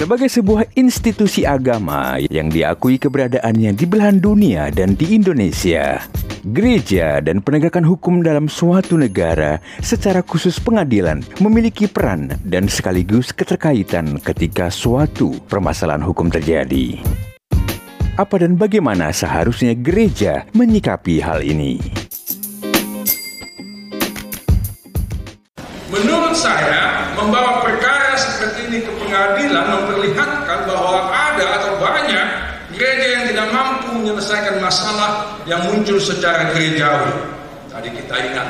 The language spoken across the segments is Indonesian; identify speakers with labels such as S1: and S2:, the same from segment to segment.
S1: Sebagai sebuah institusi agama yang diakui keberadaannya di belahan dunia dan di Indonesia, gereja dan penegakan hukum dalam suatu negara, secara khusus pengadilan, memiliki peran dan sekaligus keterkaitan ketika suatu permasalahan hukum terjadi. Apa dan bagaimana seharusnya gereja menyikapi hal ini?
S2: Menurut saya, membawa perkara seperti ini ke pengadilan memperlihatkan bahwa ada atau banyak gereja yang tidak mampu menyelesaikan masalah yang muncul secara gerejawi. Tadi kita ingat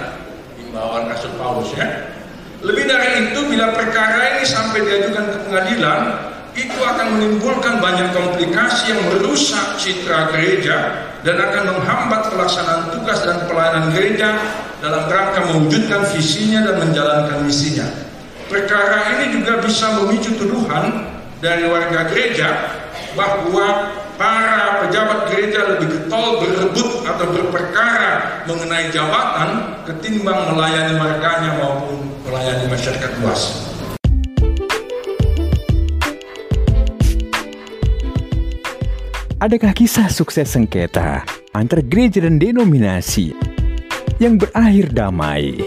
S2: himbauan Rasul Paulus ya. Lebih dari itu, bila perkara ini sampai diajukan ke pengadilan, itu akan menimbulkan banyak komplikasi yang merusak citra gereja dan akan menghambat pelaksanaan tugas dan pelayanan gereja dalam rangka mewujudkan visinya dan menjalankan misinya. Perkara ini juga bisa memicu tuduhan dari warga gereja bahwa para pejabat gereja lebih getol berebut atau berperkara mengenai jabatan ketimbang melayani warganya maupun melayani masyarakat luas.
S1: Adakah kisah sukses sengketa antar gereja dan denominasi yang berakhir damai?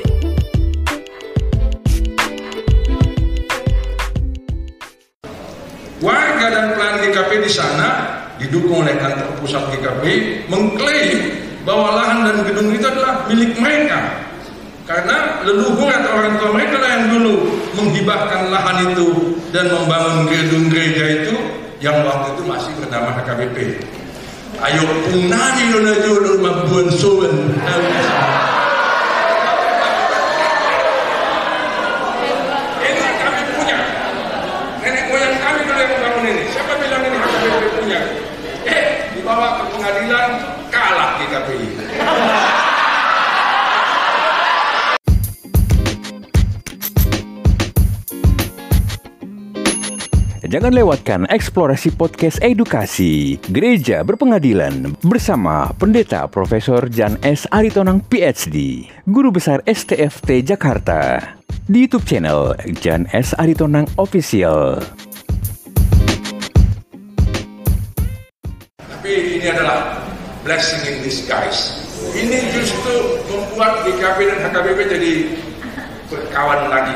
S2: Warga dan pelayan GKP di sana didukung oleh kantor pusat GKP mengklaim bahwa lahan dan gedung itu adalah milik mereka karena leluhur atau orang tua mereka lah yang dulu menghibahkan lahan itu dan membangun gedung gereja itu yang waktu itu masih bernama HKBP. Ayo punani lo na jolo mabuan.
S1: Jangan lewatkan eksplorasi podcast edukasi Gereja Berpengadilan bersama Pendeta Profesor Jan S. Aritonang PhD, Guru Besar STFT Jakarta, di YouTube channel Jan S. Aritonang Official.
S2: Tapi ini adalah blessing in disguise. Ini justru membuat GKP dan HKBP jadi berkawan lagi.